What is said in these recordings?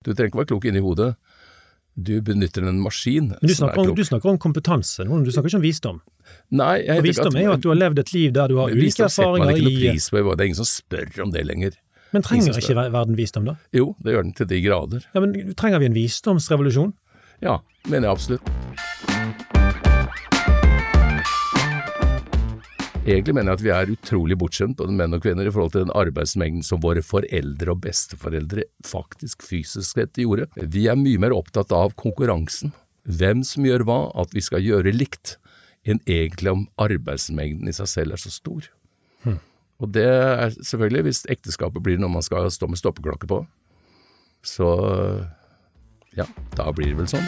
Du trenger ikke være klok inni hodet. Du benytter en maskin Men du er snakker, om, du snakker om kompetanse nå, du snakker ikke om visdom. Nei, jeg For visdom er jo at du har levd et liv der du har ulike visdom setter man erfaringer ikke noe pris på, det er ingen som spør om det lenger. Men trenger ikke verden visdom, da? Jo, det gjør den til de grader. Ja, men Trenger vi en visdomsrevolusjon? Ja, mener jeg absolutt. Egentlig mener jeg at vi er utrolig bortskjemt, både menn og kvinner, i forhold til den arbeidsmengden som våre foreldre og besteforeldre faktisk fysisk sett gjorde. Vi er mye mer opptatt av konkurransen, hvem som gjør hva, at vi skal gjøre likt, enn egentlig om arbeidsmengden i seg selv er så stor. Og det er selvfølgelig, hvis ekteskapet blir noe man skal stå med stoppeklokke på, så ja, da blir det vel sånn.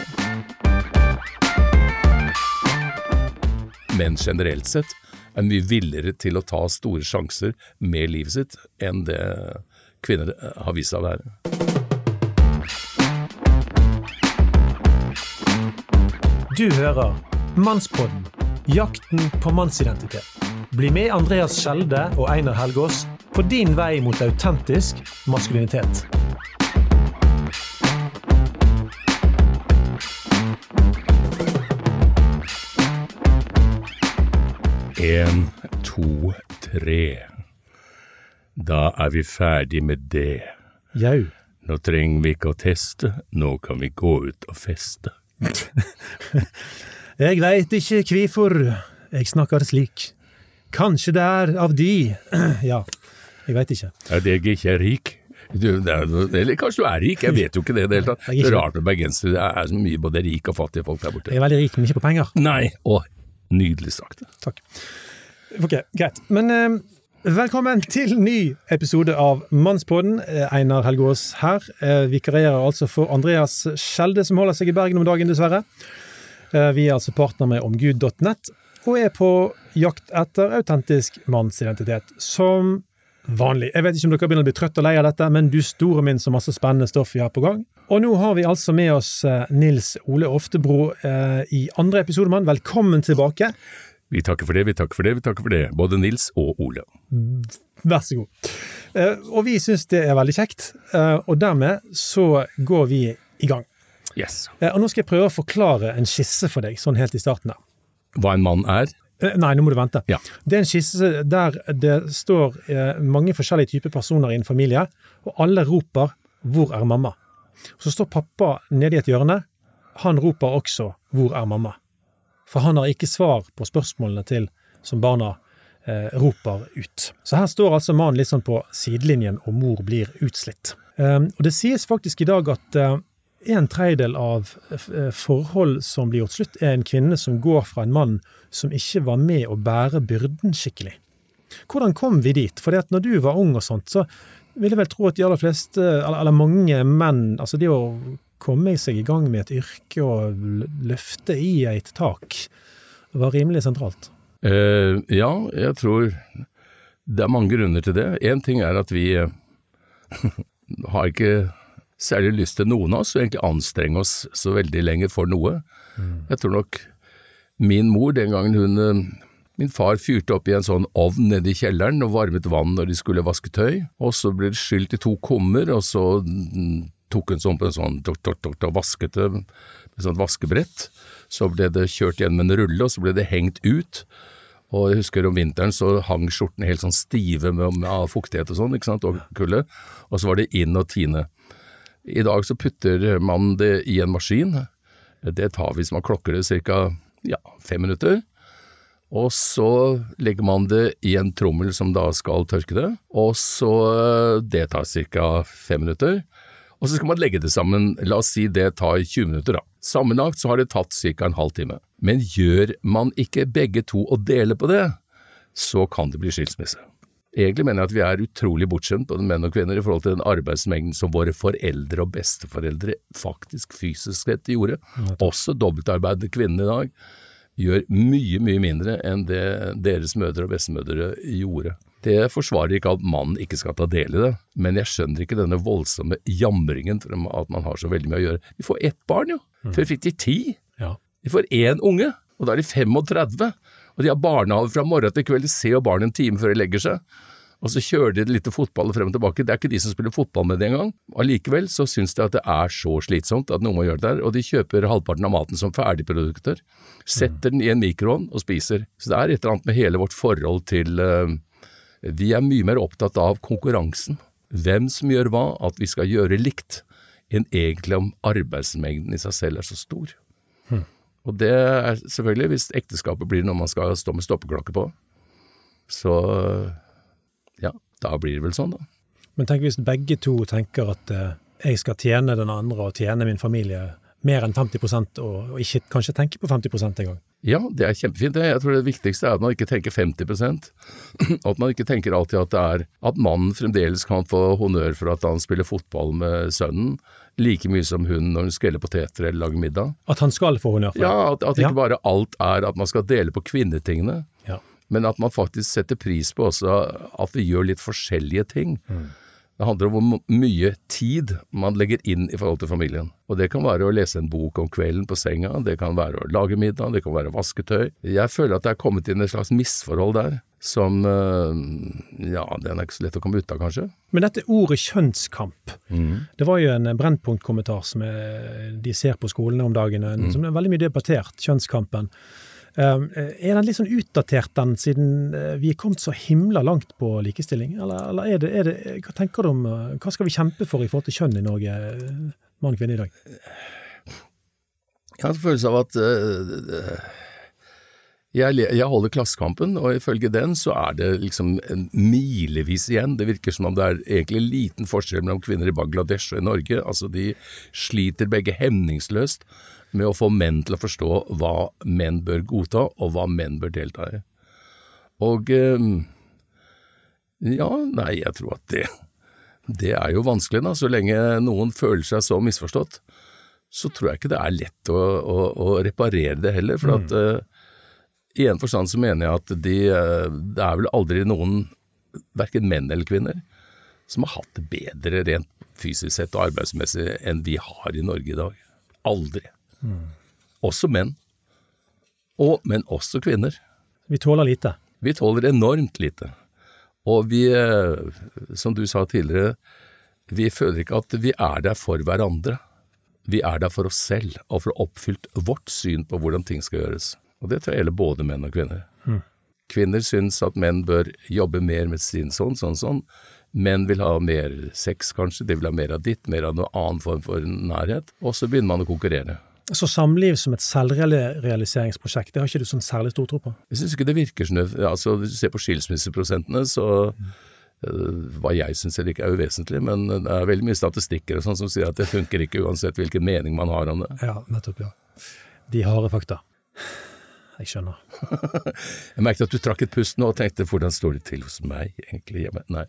Men generelt sett er mye villigere til å ta store sjanser med livet sitt enn det kvinner eh, har vist seg å være. Du hører Mannspodden jakten på mannsidentitet. Bli med Andreas Skjelde og Einar Helgaas på din vei mot autentisk maskulinitet. En, to, tre. Da er vi ferdig med det. Jau. Nå trenger vi ikke å teste, nå kan vi gå ut og feste. Jeg veit ikke kvifor jeg snakker slik. Kanskje det er av de Ja, jeg veit ikke. Er det jeg ikke er rik? Du, det er, eller kanskje du er rik, jeg vet jo ikke det i det hele tatt. Det er rart med bergensere, det er så mye både rike og fattige folk der borte. Jeg er veldig rik, men ikke på penger. Nei, å, nydelig sagt. Takk. Ok, greit. Men eh, velkommen til ny episode av Mannspodden. Eh, Einar Helgaas her. Eh, vikarierer altså for Andreas Skjelde, som holder seg i Bergen om dagen, dessverre. Eh, vi er altså partner med omgud.nett, og er på jakt etter autentisk mannsidentitet, som vanlig. Jeg vet ikke om dere begynner å bli trøtt og lei av dette, men du store min så masse spennende stoff vi har på gang. Og nå har vi altså med oss eh, Nils Ole Oftebro eh, i andre episode, mann. Velkommen tilbake. Vi takker for det, vi takker for det, vi takker for det, både Nils og Ole. Vær så god. Eh, og vi syns det er veldig kjekt, eh, og dermed så går vi i gang. Yes. Eh, og nå skal jeg prøve å forklare en skisse for deg, sånn helt i starten der. Hva en mann er? Eh, Nei, nå må du vente. Ja. Det er en skisse der det står eh, mange forskjellige typer personer i en familie, og alle roper 'Hvor er mamma?' Så står pappa nede i et hjørne. Han roper også 'Hvor er mamma?' For han har ikke svar på spørsmålene til som barna eh, roper ut. Så her står altså mannen litt sånn på sidelinjen, og mor blir utslitt. Eh, og det sies faktisk i dag at eh, en tredjedel av eh, forhold som blir gjort slutt, er en kvinne som går fra en mann som ikke var med å bære byrden skikkelig. Hvordan kom vi dit? For når du var ung og sånt, så vil jeg vel tro at de aller fleste, eller mange menn, altså det å komme seg i gang med et yrke og løfte i et tak, var rimelig sentralt. Eh, ja, jeg tror det er mange grunner til det. Én ting er at vi eh, har ikke særlig lyst til noen av oss å egentlig anstrenge oss så veldig lenger for noe. Jeg tror nok min mor den gangen hun eh, Min far fyrte opp i en sånn ovn nede i kjelleren og varmet vann når de skulle vaske tøy, og så ble det skylt i to kummer, og så mm, tok hun sånn på en sånn tok, tok, tok, tok, vasket det med et vaskebrett. Så ble det kjørt gjennom en rulle, og så ble det hengt ut. Og jeg husker om vinteren så hang skjortene helt sånn stive med, med fuktighet og sånn, ikke sant, og kulde. Og så var det inn og tine. I dag så putter man det i en maskin. Det tar hvis man klokker det ca. Ja, fem minutter. Og så legger man det i en trommel som da skal tørke det, og så Det tar ca. fem minutter. Og så skal man legge det sammen, la oss si det tar 20 minutter da. Sammenlagt så har det tatt ca. en halv time. Men gjør man ikke begge to og deler på det, så kan det bli skilsmisse. Egentlig mener jeg at vi er utrolig bortskjemt, både menn og kvinner, i forhold til den arbeidsmengden som våre foreldre og besteforeldre faktisk fysisk sett gjorde. Også dobbeltarbeidende kvinner i dag gjør mye, mye mindre enn det deres mødre og bestemødre gjorde. Det forsvarer ikke at mannen ikke skal ta del i det, men jeg skjønner ikke denne voldsomme jamringen for at man har så veldig mye å gjøre. Vi får ett barn, jo. Før fikk de ti. Ja. De får én unge, og da er de 35. Og de har barnehage fra morgen til kveld, de ser jo barnet en time før de legger seg. Og så kjører de litt fotball frem og tilbake. Det er ikke de som spiller fotball med det engang. Allikevel så syns de at det er så slitsomt at noen må gjøre det der, og de kjøper halvparten av maten som ferdigprodukter, setter den i en mikroovn og spiser. Så det er et eller annet med hele vårt forhold til uh, Vi er mye mer opptatt av konkurransen. Hvem som gjør hva, at vi skal gjøre likt, enn egentlig om arbeidsmengden i seg selv er så stor. Og det er selvfølgelig hvis ekteskapet blir noe man skal stå med stoppeklokke på. Så ja, da blir det vel sånn, da. Men tenk hvis begge to tenker at eh, jeg skal tjene den andre og tjene min familie mer enn 50 og, og ikke kanskje tenke på 50% engang. Ja, det er kjempefint. Jeg tror det viktigste er at man ikke tenker 50 og at man ikke tenker alltid at det er at mannen fremdeles kan få honnør for at han spiller fotball med sønnen, like mye som hun når hun skreller poteter eller lager middag. At han skal få honnør for det? Ja, at, at ikke bare alt er at man skal dele på kvinnetingene, Ja. men at man faktisk setter pris på også at vi gjør litt forskjellige ting. Mm. Det handler om hvor mye tid man legger inn i forhold til familien. Og det kan være å lese en bok om kvelden på senga, det kan være å lage middag, det kan være å vaske tøy. Jeg føler at det er kommet inn et slags misforhold der, som øh, Ja, den er ikke så lett å komme ut av, kanskje. Men dette ordet kjønnskamp, det var jo en Brennpunkt-kommentar som er, de ser på skolene om dagen, mm. som er veldig mye debattert, kjønnskampen. Um, er den litt sånn utdatert, den, siden eh, vi er kommet så himla langt på likestilling? Eller, eller er, det, er det Hva tenker du om eh, Hva skal vi kjempe for i forhold til kjønn i Norge, eh, mann og kvinne i dag? Jeg har en følelse av at jeg, jeg holder Klassekampen, og ifølge den så er det liksom milevis igjen. Det virker som om det er egentlig liten forskjell mellom kvinner i Bangladesh og i Norge. Altså, de sliter begge hemningsløst med å få menn til å forstå hva menn bør godta, og hva menn bør delta i. Og øh, ja, nei, jeg tror at det det er jo vanskelig, da. Så lenge noen føler seg så misforstått, så tror jeg ikke det er lett å, å, å reparere det heller. For at eh, i en forstand så mener jeg at de, eh, det er vel aldri noen, verken menn eller kvinner, som har hatt det bedre rent fysisk sett og arbeidsmessig enn vi har i Norge i dag. Aldri. Også menn. Og, men også kvinner. Vi tåler lite. Vi tåler enormt lite. Og vi, eh, som du sa tidligere, vi føler ikke at vi er der for hverandre. Vi er der for oss selv, og for å oppfylt vårt syn på hvordan ting skal gjøres. Og det tror jeg gjelder både menn og kvinner. Kvinner syns at menn bør jobbe mer med sin sånn, sånn, sånn. Menn vil ha mer sex, kanskje, de vil ha mer av ditt, mer av noen annen form for nærhet. Og så begynner man å konkurrere. Så samliv som et selvrealiseringsprosjekt, det har ikke du sånn særlig stor tro på? Jeg syns ikke det virker sånn. Altså, hvis du ser på skilsmisseprosentene, så øh, hva jeg syns eller ikke er uvesentlig, men det er veldig mye statistikker og sånn som sier at det funker ikke uansett hvilken mening man har om det. Ja, nettopp, ja. De harde fakta. Jeg skjønner. Jeg merket at du trakk et pust nå og tenkte hvordan står det til hos meg egentlig hjemme? Nei.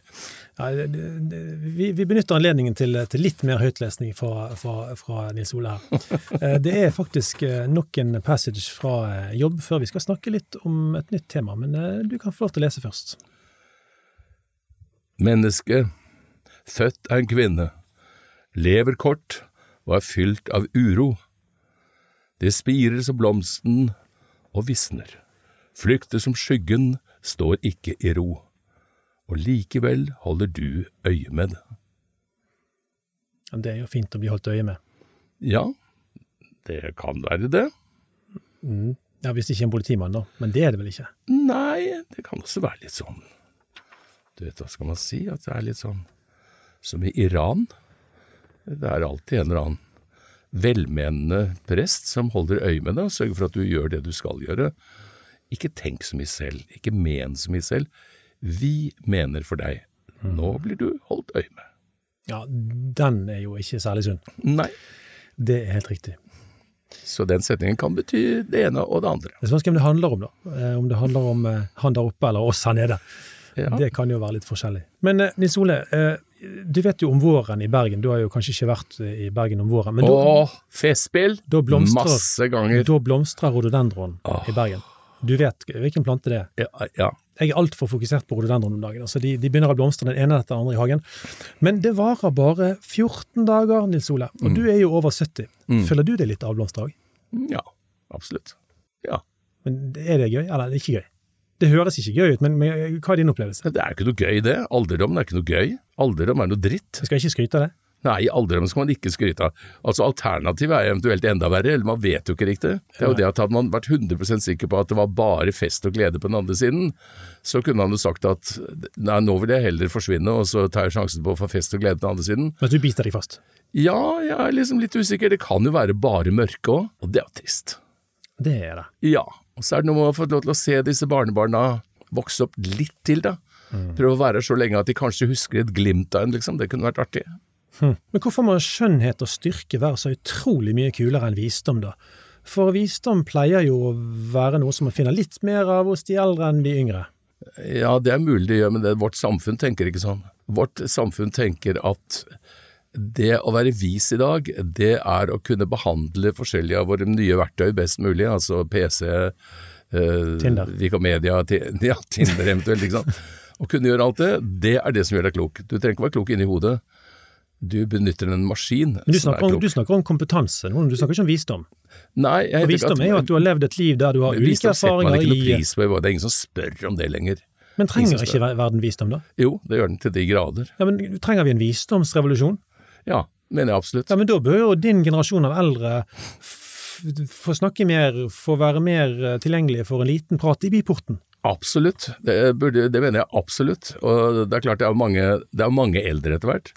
Ja, vi, vi benytter anledningen til, til litt mer høytlesning fra, fra, fra Nils Ole her. Eh, Det er faktisk eh, nok en passage fra eh, jobb før vi skal snakke litt om et nytt tema, men du kan få lov til å lese først. Menneske, født av en kvinne, lever kort og er fylt av uro. Det spirer som blomsten og visner, flykter som skyggen, står ikke i ro, og likevel holder du øye med det. Det er jo fint å bli holdt øye med. Ja, det kan være det. Mm. Ja, Hvis ikke en politimann, da. Men det er det vel ikke? Nei, det kan også være litt sånn Du vet, hva skal man si? At det er litt sånn som i Iran. Det er alltid en eller annen velmenende prest som holder øye med deg og sørger for at du gjør det du skal gjøre. Ikke tenk så mye selv, ikke men så mye selv. Vi mener for deg. Nå blir du holdt øye med. Ja, den er jo ikke særlig sunn. Nei. Det er helt riktig. Så den setningen kan bety det ene og det andre. Det spørs hvem det handler om, da. Eh, Om det handler om eh, han der oppe eller oss her nede. Ja. Det kan jo være litt forskjellig. Men eh, Nils Ole, du vet jo om våren i Bergen. Du har jo kanskje ikke vært eh, i Bergen om våren, men da, Åh, festspill! da blomstrer, Masse ganger. da blomstrer rhododendron Åh. i Bergen. Du vet hvilken plante det er. Ja, ja. Jeg er altfor fokusert på rhododendron om dagen. altså de, de begynner å blomstre den ene etter den andre i hagen. Men det varer bare 14 dager, Nils Ole. Og Mm. du er jo over 70. Mm. Føler du det litt avblomstra òg? ja absolutt. Ja. Men er det gøy, eller er det ikke gøy? Det høres ikke gøy ut, men, men hva er din opplevelse? Det er ikke noe gøy, det. Alderdommen er ikke noe gøy. Alderdom er noe dritt. Jeg skal ikke skryte av det. Nei, alderdommen skal man ikke skryte av. Altså Alternativet er eventuelt enda verre, eller man vet jo ikke riktig. Det er jo det at Hadde man vært 100 sikker på at det var bare fest og glede på den andre siden, så kunne han jo sagt at nei, nå vil jeg heller forsvinne, og så tar jeg sjansen på å få fest og glede på den andre siden. Men du biter deg fast? Ja, jeg er liksom litt usikker. Det kan jo være bare mørke òg, og det er jo trist. Det er det. Ja. Og så er det noe med å få lov til å se disse barnebarna vokse opp litt til, da. Prøve å være så lenge at de kanskje husker et glimt av en, liksom. Det kunne vært artig. Hm. Men hvorfor må skjønnhet og styrke være så utrolig mye kulere enn visdom, da? For visdom pleier jo å være noe som man finner litt mer av hos de eldre enn de yngre. Ja, det er mulig det gjør, men det, vårt samfunn tenker ikke sånn. Vårt samfunn tenker at det å være vis i dag, det er å kunne behandle forskjellige av våre nye verktøy best mulig, altså PC, eh, Tinder. Wikimedia, ja, Tinder eventuelt, ikke sant. Å kunne gjøre alt det, det er det som gjør deg klok. Du trenger ikke være klok inni hodet. Du benytter en maskin Men du som er snakker, om, du snakker om kompetanse nå, du snakker ikke om visdom. Nei, jeg For Visdom ikke visdom er jo at du har levd et liv der du har ulike visdom setter man erfaringer ikke noe i pris på, det er ingen som spør om det lenger. Men trenger ikke verden visdom, da? Jo, det gjør den til de grader. Ja, men Trenger vi en visdomsrevolusjon? Ja, mener jeg absolutt. Ja, men Da bør jo din generasjon av eldre få snakke mer, få være mer eh, tilgjengelige for en liten prat i byporten. Absolutt, det, burde, det mener jeg absolutt. Og det er klart det er mange, det er mange eldre etter hvert.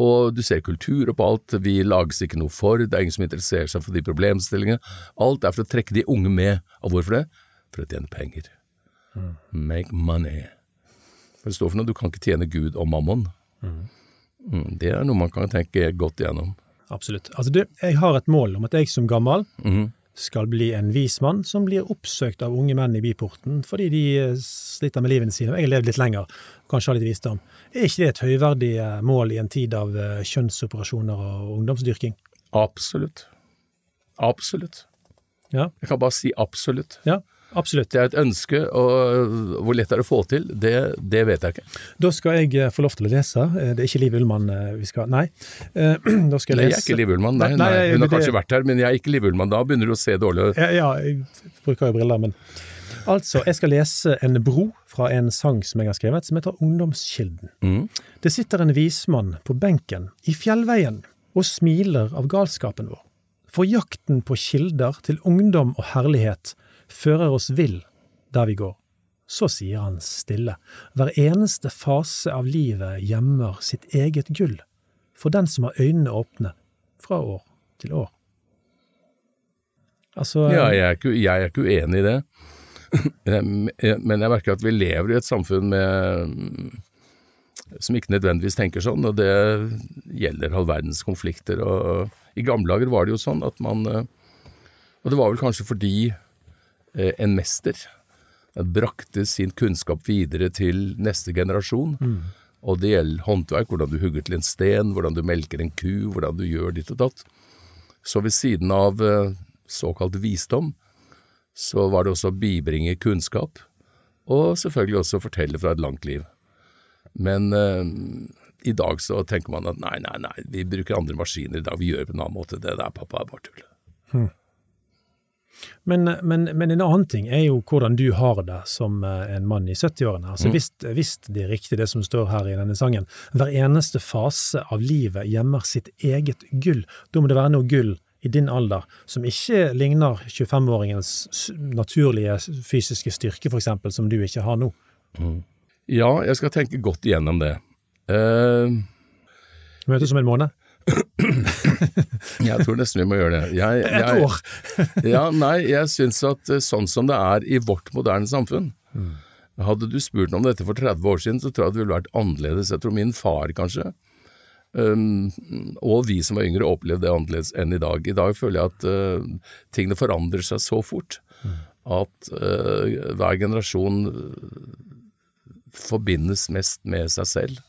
Og du ser kultur og på alt, vi lages ikke noe for, det er ingen som interesserer seg for de problemstillingene. Alt er for å trekke de unge med. Og hvorfor det? For å tjene penger. Make money. For det står for noe, du kan ikke tjene Gud og mammon. Mm, det er noe man kan tenke godt igjennom. Absolutt. Altså, du, jeg har et mål om at jeg som gammel Mhm. skal bli en vis mann som blir oppsøkt av unge menn i byporten fordi de eh, sliter med livene sine. Jeg har levd litt lenger, kanskje har litt visdom. Er ikke det et høyverdig eh, mål i en tid av eh, kjønnsoperasjoner og ungdomsdyrking? Absolutt. Absolutt. Ja, Jeg kan bare si absolutt. ja absolutt. Det er et ønske, og hvor lett er det å få til, det, det vet jeg ikke. Da skal jeg eh, få lov til å lese. Eh, Det er ikke Liv Ullmann eh, vi skal Nei. Da skal Nei, jeg jeg er ikke Liv Ullmann, nei, Nei, nei, Hun har kanskje vært her, men jeg er ikke Liv Ullmann. Da begynner du å se dårlig Ja, ja, jeg bruker jo briller, men Altså, jeg skal lese en bro fra en sang som jeg har skrevet, som heter Ungdomskilden. Mm. Det sitter en vismann på benken i fjellveien og smiler av galskapen vår. For jakten på kilder til ungdom og herlighet fører oss vill der vi går. Så sier han stille, hver eneste fase av livet gjemmer sitt eget gull, for den som har øynene åpne, fra år til år. Altså, Ja, jeg er, ikke, jeg er ikke uenig i det. Men jeg merker at vi lever i et samfunn med som ikke nødvendigvis tenker sånn, og det gjelder all verdens konflikter. Og I gamle dager var det jo sånn at man eh, Og det var vel kanskje fordi eh, en mester brakte sin kunnskap videre til neste generasjon. Og det gjelder håndverk, hvordan du hugger til en sten, hvordan du melker en ku, hvordan du gjør ditt og datt. Så ved siden av eh, såkalt visdom, så var det også å bibringe kunnskap, og selvfølgelig også fortelle fra et langt liv. Men eh, i dag så tenker man at nei, nei, nei, vi bruker andre maskiner i dag, vi gjør det på en annen måte, det der pappa er bare tull. Men, men, men en annen ting er jo hvordan du har det som eh, en mann i 70-årene. Altså, hvis, hvis det er riktig det som står her i denne sangen, hver eneste fase av livet gjemmer sitt eget gull. Da må det være noe gull i din alder som ikke ligner 25-åringens naturlige fysiske styrke, eksempel, som du ikke har nå. Ja, jeg skal tenke godt igjennom det. Uh... Møtes om en måned? jeg tror nesten vi må gjøre det. Jeg, Et jeg, år! ja, nei, jeg syns at eh, sånn som det er i vårt moderne samfunn Hadde du spurt om dette for 30 år siden, så tror jeg det ville vært annerledes. Jeg tror min far kanskje, um, og vi som var yngre, opplevde det annerledes enn i dag. I dag føler jeg at uh, tingene forandrer seg så fort at uh, hver generasjon forbindes mest med seg selv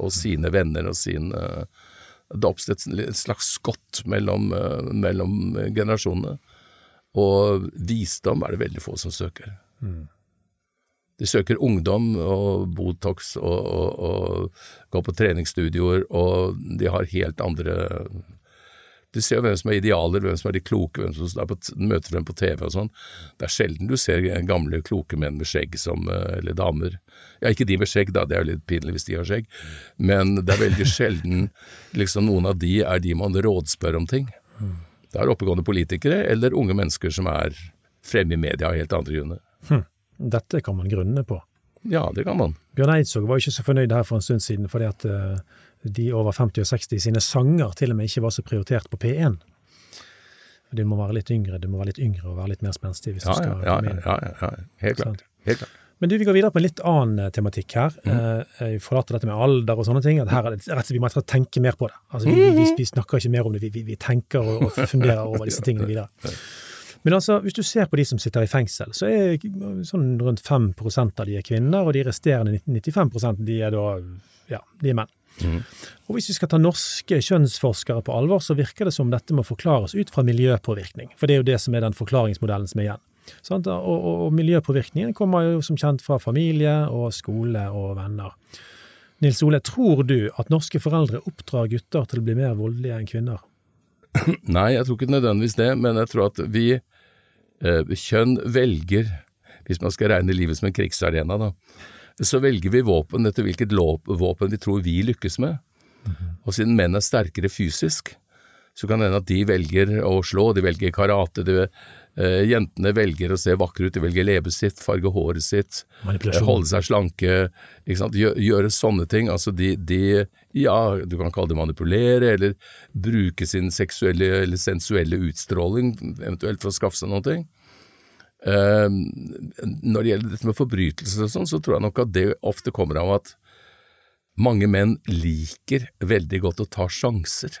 og sine venner og sin uh, Det har oppstått et slags skott mellom, uh, mellom generasjonene. Og visdom er det veldig få som søker. De søker ungdom og Botox og, og, og går på treningsstudioer, og de har helt andre Du ser jo hvem som er idealer, hvem som er de kloke, hvem som på, møter dem på TV og sånn. Det er sjelden du ser gamle, kloke menn med skjegg som, eh, eller damer. Ja, ikke de med skjegg, da, det er jo litt pinlig hvis de har skjegg, men det er veldig sjelden liksom noen av de er de man rådspør om ting. Det er oppegående politikere eller unge mennesker som er fremme i media av helt andre grunner. Hm. Dette kan man grunne på. Ja, det kan man. Bjørn Eidsvåg var ikke så fornøyd her for en stund siden, fordi at uh, de over 50 og 60 sine sanger til og med ikke var så prioritert på P1. Du må være litt yngre, du må være litt yngre og være litt mer spenstig hvis ja, du skal ja, ja, ja, ja, helt klart. Helt klart. Men du, vi går videre på en litt annen eh, tematikk her. Mm. Eh, jeg forlater dette med alder og sånne ting. at her er det, rett og slett Vi må tenke mer på det. Altså, vi, vi, vi, vi snakker ikke mer om det, vi, vi tenker og, og, funderer over disse tingene videre. Men altså, hvis du ser på de som sitter i fengsel, så er sånn rundt 5% av de er kvinner, og de resterende 95 de er da ja, de er menn. Mm. Og Hvis vi skal ta norske kjønnsforskere på alvor, så virker det som dette må forklares ut fra miljøpåvirkning. For det er jo det som er den forklaringsmodellen som er igjen. Og, og, og, miljøpåvirkningen kommer jo som kjent fra familie og skole og venner. Nils Ole, tror du at norske foreldre oppdrar gutter til å bli mer voldelige enn kvinner? Nei, jeg tror ikke nødvendigvis det, men jeg tror at vi eh, kjønn velger, hvis man skal regne livet som en krigsarena, da, så velger vi våpen etter hvilket våpen vi tror vi lykkes med. Mm -hmm. Og siden menn er sterkere fysisk, så kan det hende at de velger å slå, de velger karate, de, eh, jentene velger å se vakre ut, de velger leppestift, farge håret sitt, holde seg slanke, Gjør, gjøre sånne ting. Altså de, de, ja, du kan kalle det manipulere, eller bruke sin seksuelle eller sensuelle utstråling eventuelt for å skaffe seg noe. Uh, når det gjelder dette med forbrytelser og sånn, så tror jeg nok at det ofte kommer av at mange menn liker veldig godt å ta sjanser.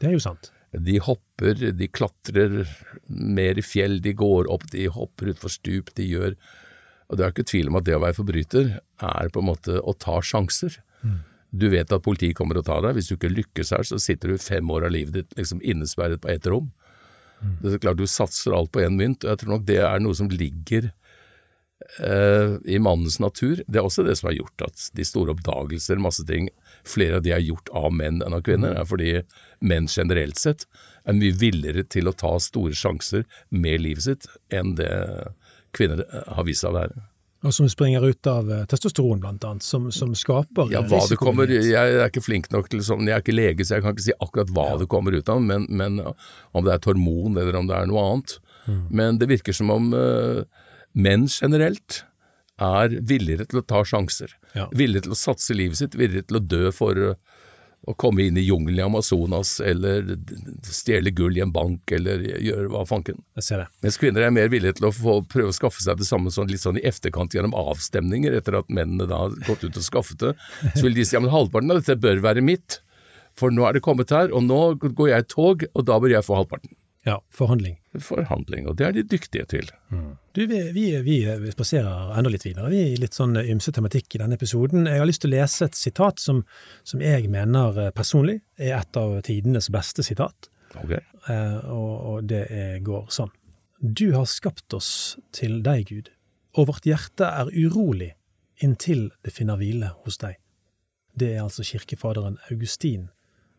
Det er jo sant. De hopper, de klatrer mer i fjell, de går opp, de hopper utfor stup, de gjør Og det er ikke tvil om at det å være forbryter er på en måte å ta sjanser. Mm. Du vet at politiet kommer og tar deg, hvis du ikke lykkes her, så sitter du fem år av livet ditt liksom innesperret på ett rom. Mm. Det er klart du satser alt på én mynt, og jeg tror nok det er noe som ligger eh, i mannens natur. Det er også det som har gjort at de store oppdagelser, masse ting, flere av de er gjort av menn enn av kvinner, er fordi menn generelt sett er mye villere til å ta store sjanser med livet sitt enn det kvinner har vist seg å være. Og som springer ut av eh, testosteron, blant annet, som, som skaper ja, hva det kommer, Jeg er ikke flink nok til sånn, jeg er ikke lege, så jeg kan ikke si akkurat hva ja. det kommer ut av, men, men, om det er et hormon eller om det er noe annet. Mm. Men det virker som om uh, menn generelt er villigere til å ta sjanser. Ja. Villigere til å satse livet sitt, villigere til å dø for uh, å komme inn i jungelen i Amazonas, eller stjele gull i en bank, eller gjøre hva fanken. Jeg ser det. Mens kvinner er mer villige til å få, prøve å skaffe seg det samme sånn, litt sånn i efterkant gjennom avstemninger, etter at mennene da har gått ut og skaffet det. Så vil de si ja, men halvparten av dette bør være mitt, for nå er det kommet her, og nå går jeg i tog, og da bør jeg få halvparten. Ja, forhandling. Forhandling, og det er de dyktige til. Mm. Du, vi, vi, vi, spaserer enda litt videre. Vi er litt sånn ymse tematikk i denne episoden. Jeg har lyst til å lese et sitat som, som jeg mener eh, personlig er et av tidenes beste sitat. Okay. Eh, og, og, det er, går sånn. Du har skapt oss til deg, Gud, og vårt hjerte er urolig inntil det finner hvile hos deg. Det er altså kirkefaderen Augustin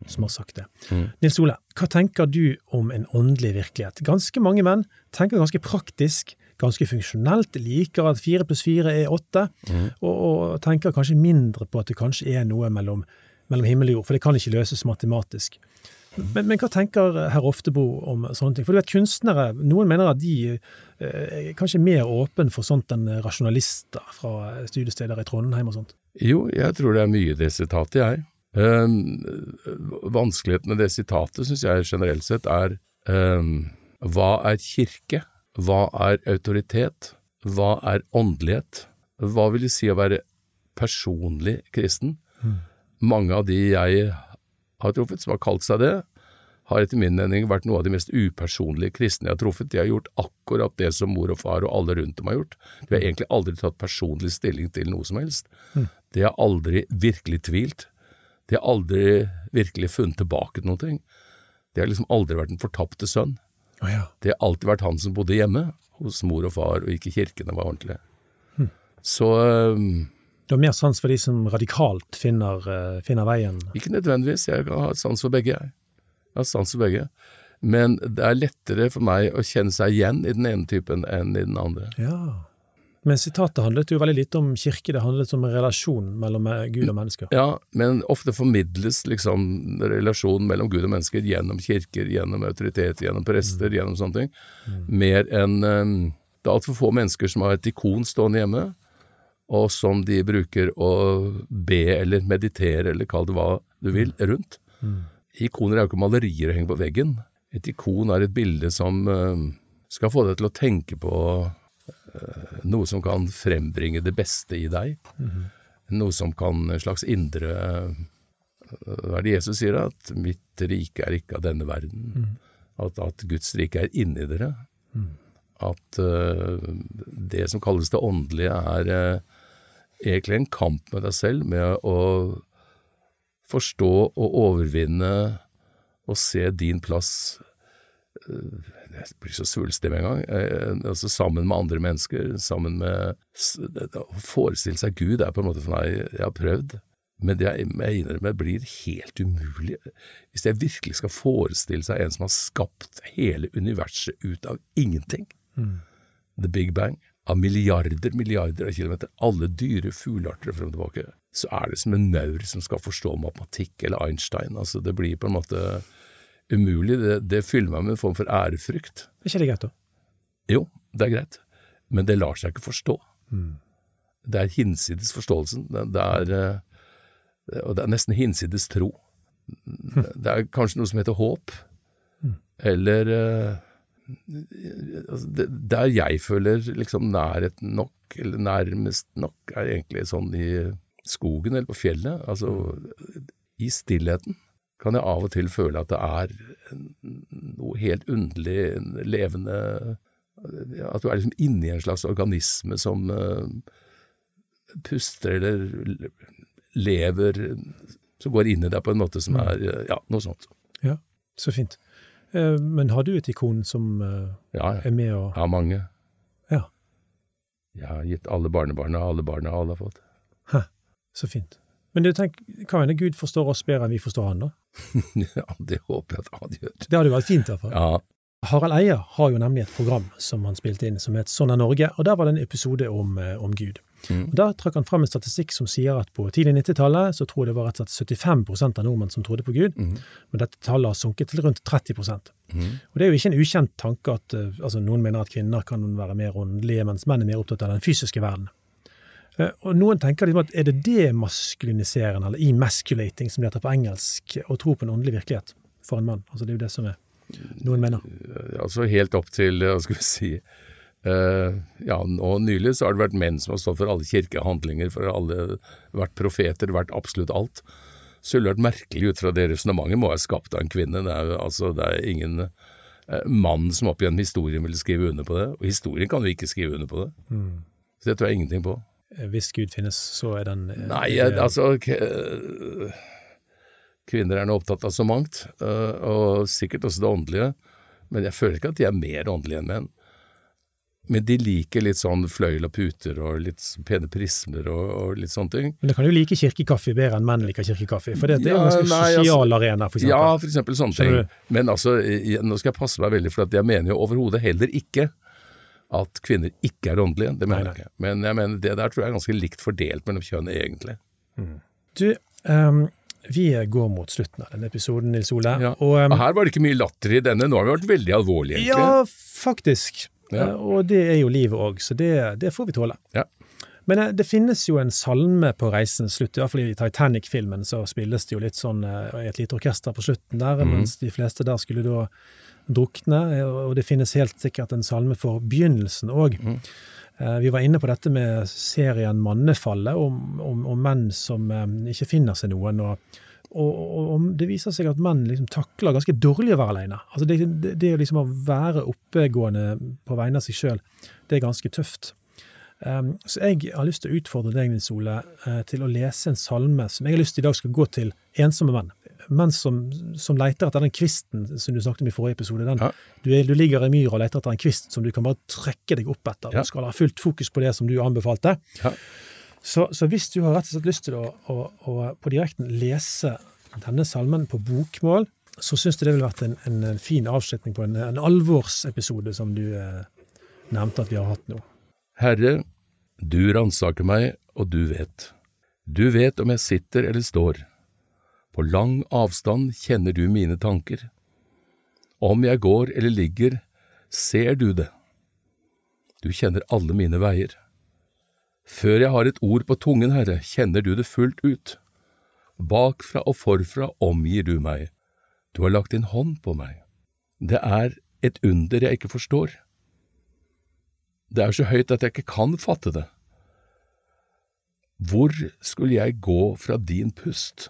som har sagt det. Mm. Nils Ole, hva tenker du om en åndelig virkelighet? Ganske mange menn tenker ganske praktisk, ganske funksjonelt, liker at fire pluss fire er åtte, mm. og, og, tenker kanskje mindre på at det kanskje er noe mellom, mellom himmel og jord, for det kan ikke løses matematisk. Men, men, hva tenker herr Oftebo om sånne ting? For du vet, kunstnere, noen mener at de eh, er kanskje mer åpne for sånt enn rasjonalister fra studiesteder i Trondheim og sånt? Jo, jeg tror det er mye det sitatet, jeg. Um, vanskeligheten med det sitatet syns jeg generelt sett er eh, hva er kirke? Hva er autoritet? Hva er åndelighet? Hva vil det si å være personlig kristen? Mm. Mange av de jeg har truffet som har kalt seg det, har etter min mening vært noe av de mest upersonlige kristne jeg har truffet. De har gjort akkurat det som mor og far og alle rundt dem har gjort. De har egentlig aldri tatt personlig stilling til noe som helst. Mm. De har aldri virkelig tvilt. De har aldri virkelig funnet tilbake til noe. Det har liksom aldri vært den fortapte sønn. Oh, ja. Det har alltid vært han som bodde hjemme hos mor og far, og ikke kirkene var ordentlige. Hm. Så um, Du har mer sans for de som radikalt finner, uh, finner, veien? Ikke nødvendigvis, jeg har sans for begge, jeg. Jeg har sans for begge. Men det er lettere for meg å kjenne seg igjen i den ene typen enn i den andre. Ja. Men sitatet handlet jo veldig lite om kirke, det handlet om en relasjon mellom Gud og mennesker. Ja, men ofte formidles liksom relasjonen mellom Gud og mennesker gjennom kirker, gjennom autoritet, gjennom prester, Mm. gjennom sånne ting. Mer enn um, Det er altfor få mennesker som har et ikon stående hjemme, og som de bruker å be eller meditere, eller kall det hva du vil, rundt. Ikoner er jo ikke malerier å henge på veggen. Et ikon er et bilde som eh, skal få deg til å tenke på noe som kan frembringe det beste i deg. Noe som kan en slags indre eh, Hva er det Jesus sier? At 'mitt rike er ikke av denne verden'. At, at Guds rike er inni dere. At uh, det som kalles det åndelige, er uh, egentlig en kamp med deg selv, med å forstå og overvinne og se din plass eh, Jeg blir så svulstig med en gang. eh, Altså sammen med andre mennesker, sammen med Å forestille seg Gud er på en måte for meg Jeg har prøvd, men det jeg, jeg innrømmer blir helt umulig. Hvis jeg virkelig skal forestille seg en som har skapt hele universet ut av ingenting, The Big Bang, av milliarder, milliarder av kilometer, alle dyre fuglearter frem og tilbake, så er det som en maur som skal forstå matematikk eller Einstein. Altså, det blir på en måte umulig. Det, det fyller meg med en form for ærefrykt. Er ikke det greit, da? Jo, det er greit, men det lar seg ikke forstå. Det er hinsides forståelsen. Det, det er, eh, og det er nesten hinsides tro. Det er kanskje noe som heter håp, eller eh, altså, Der jeg føler liksom nærheten nok, eller nærmest nok, er egentlig sånn i skogen eller på fjellet. Altså i stillheten kan jeg av og til føle at det er noe helt underlig, levende At du er liksom inni en slags organisme som eh, puster eller lever Som går inn i deg på en måte som er eh, Ja, noe sånt. Ja, så fint. Eh, Men har du et ikon som Ja, ja. er med og Ja, mange. Ja, Jeg har gitt alle barnebarna, alle barna alle har fått. Hæ, så fint. Men du tenk, hva hender Gud forstår oss bedre enn vi forstår han, da? ja, det håper jeg at han gjør. Det hadde jo vært fint, i hvert fall. Ja, Harald Eia har jo nemlig et program som han spilte inn som het Sånn er Norge, og der var det en episode om, eh, om Gud. Mm. Og Der trakk han frem en statistikk som sier at på tidlig 90-tallet så tror jeg det var rett og slett 75% av nordmenn som trodde på Gud, mm. men dette tallet har sunket til rundt 30 mm. Og Det er jo ikke en ukjent tanke at eh, altså Noen mener at kvinner kan være mer åndelige, mens menn er mer opptatt av den fysiske verden. Eh, Og Noen tenker liksom at er det demaskuliniserende, eller emasculating som det heter på engelsk, å tro på en åndelig virkelighet for en mann? Altså Det er jo det som er noen mener. altså helt opp til, hva skal vi si uh, Ja, nå nylig så har det vært menn som har stått for alle kirkehandlinger, for alle vært profeter, vært absolutt alt. Så ville det vært merkelig ut fra det resonnementet må være skapt av en kvinne. Det er altså, det er ingen eh, mann som opp gjennom historien ville skrive under på det, og historien kan jo ikke skrive under på det. Så det tror jeg ingenting på. Eh, Hvis Gud finnes, så er den eh, Nei, altså Kvinner er nå opptatt av så mangt, og sikkert også det åndelige, men jeg føler ikke at de er mer åndelige enn menn. Men de liker litt sånn fløyel og puter og litt pene prismer og, og litt sånne ting. Men det kan jo like kirkekaffe bedre enn menn liker kirkekaffe, for det, det er jo en ganske nei, altså- sosial arena, for eksempel. Ja, for eksempel sånne ting. Men altså, nå skal jeg passe meg veldig, for jeg mener jo overhodet heller ikke at kvinner ikke er åndelige. Det mener jeg ikke. Men jeg mener, det der tror jeg er ganske likt fordelt mellom kjønn, egentlig. Du, um vi går mot slutten av denne episoden, Nils Ole. Ja. Og, um, her var det ikke mye latter i denne, nå har vi vært veldig alvorlige, egentlig. ja, faktisk. Ja. Uh, Og det er jo livet òg, så det, det får vi tåle. Ja. Men uh, det finnes jo en salme på reisens slutt, fall i Titanic-filmen så spilles det jo litt sånn uh, i et lite orkester på slutten der, mm. mens de fleste der skulle da drukne, og det finnes helt sikkert en salme for begynnelsen òg. Mhm. Eh, Vi var inne på dette med serien Mannefallet, om, om, om menn som eh, ikke finner seg noen. og, og, og det viser seg at menn liksom takler ganske dårlig å være alene. Altså det, det, det liksom å være oppegående på vegne av seg sjøl, det er ganske tøft. Um, så jeg har lyst til å utfordre deg, Nils Ole, uh, til å lese en salme som jeg har lyst til i dag skal gå til ensomme menn. Menn som, som leter etter den kvisten som du snakket om i forrige episode. Den, Ja. du, er, du ligger i myra og leter etter en kvist som du kan bare trekke deg opp etter. Ja. Du skal ha fullt fokus på det som du anbefalte. Ja. Så, så hvis du har rett og slett lyst til å, å, å på direkten lese denne salmen på bokmål, så syns jeg det ville vært en, en, en fin avslutning på en, en alvorsepisode som du eh, nevnte at vi har hatt nå. Herre, du ransaker meg, og du vet. Du vet om jeg sitter eller står. På lang avstand kjenner du mine tanker. Om jeg går eller ligger, ser du det. Du kjenner alle mine veier. Før jeg har et ord på tungen, Herre, kjenner du det fullt ut. Bakfra og forfra omgir du meg. Du har lagt din hånd på meg. Det er et under jeg ikke forstår. Det er så høyt at jeg ikke kan fatte det. Hvor skulle jeg gå fra din pust?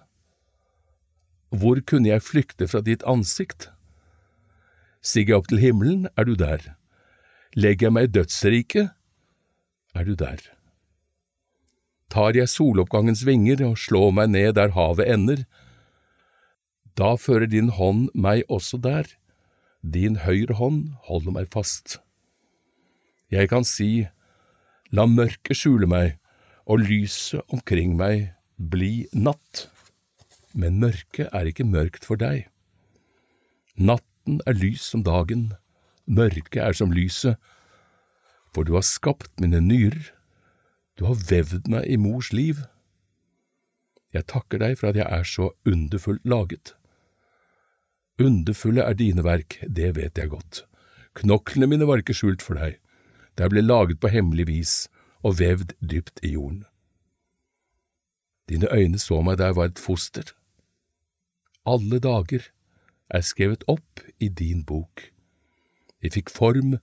Hvor kunne jeg flykte fra ditt ansikt? Stiger jeg opp til himmelen, er du der. Legger jeg meg i dødsriket, er du der. Tar jeg soloppgangens vinger og slår meg ned der havet ender, da fører din hånd meg også der, din høyre hånd holder meg fast. Jeg kan si, la mørket skjule meg, og lyset omkring meg bli natt. Men mørket er ikke mørkt for deg. Natten er lys som dagen, mørket er som lyset, for du har skapt mine nyrer, du har vevd meg i mors liv. Jeg takker deg for at jeg er så underfullt laget. Underfulle er dine verk, det vet jeg godt. Knoklene mine var ikke skjult for deg, De ble laget på hemmelig vis og vevd dypt i jorden. Dine øyne så meg da jeg var et foster. Alle dager er skrevet opp i din bok. De fikk form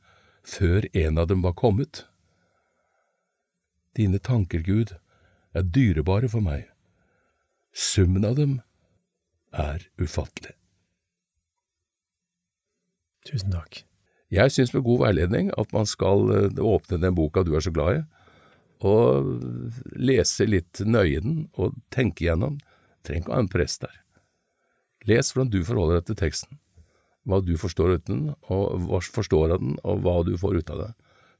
før en av dem var kommet. Dine tanker, Gud, er dyrebare for meg. Summen av dem er ufattelig. Tusen takk. Jeg syns med god veiledning at man skal eh, åpne den boka du er så glad i, og lese litt nøye den og tenke igjennom. Trenger ikke å ha en prest der. Les hvordan du forholder deg til teksten, hva du forstår uten, forstår av den, og hva du får ut av det.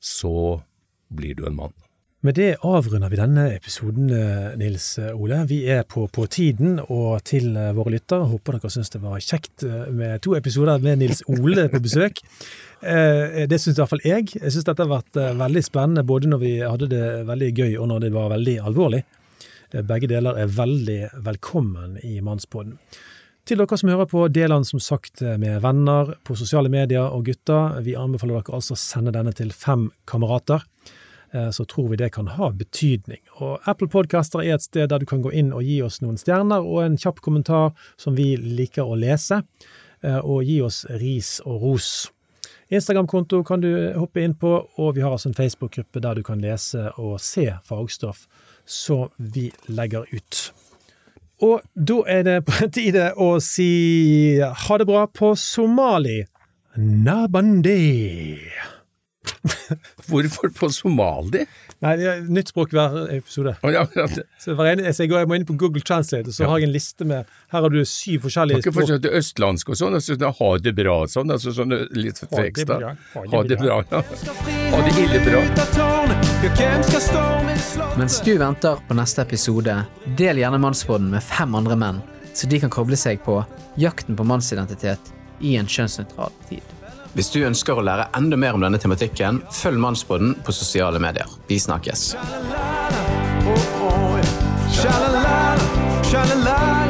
Så blir du en mann. Med det avrunder vi denne episoden, eh, Nils Ole. Vi er på, på tiden, og til eh, våre lyttere, håper dere syns det var kjekt eh, med to episoder med Nils Ole på besøk. Det syns i hvert fall jeg. Jeg syns dette har vært veldig spennende, både når vi hadde det veldig gøy og når det var veldig alvorlig. Begge deler er veldig velkommen i Mannspodden. Til dere som hører på, del den som sagt med venner på sosiale medier og gutter. Vi anbefaler dere altså å sende denne til fem kamerater. Eh, så tror vi det kan ha betydning. Og Apple Podcaster er et sted der du kan gå inn og gi oss noen stjerner og en kjapp kommentar som vi liker å lese, eh, og gi oss ris og ros. Instagram-konto kan du hoppe inn på, og vi har altså en Facebook-gruppe der du kan lese og se fagstoff som vi legger ut. Og da er det på tide å si ha det bra på somali. Nabandi. Hvorfor på somali? Nei, det er nytt språk hver episode. Oh, ja, ja. Så hver ene, så jeg, går, jeg må inn på Google Translate, og så ja. har jeg en liste med Her har du syv forskjellige språk. Kan ikke fortsette østlandsk og sånn, altså, ha det bra og sånn, altså sånn litt frekst da. Ha det bra, ja. Ha det ille bra. Mens du venter på neste episode, del gjerne Mannsbåten med fem andre menn, så de kan koble seg på jakten på mannsidentitet i en kjønnsnøytral tid. Hvis du ønsker å lære enda mer om denne tematikken, følg Mannsbåden på sosiale medier. Vi snakkes. Shalala, oh, oh, sha-la-la, sha-la-la.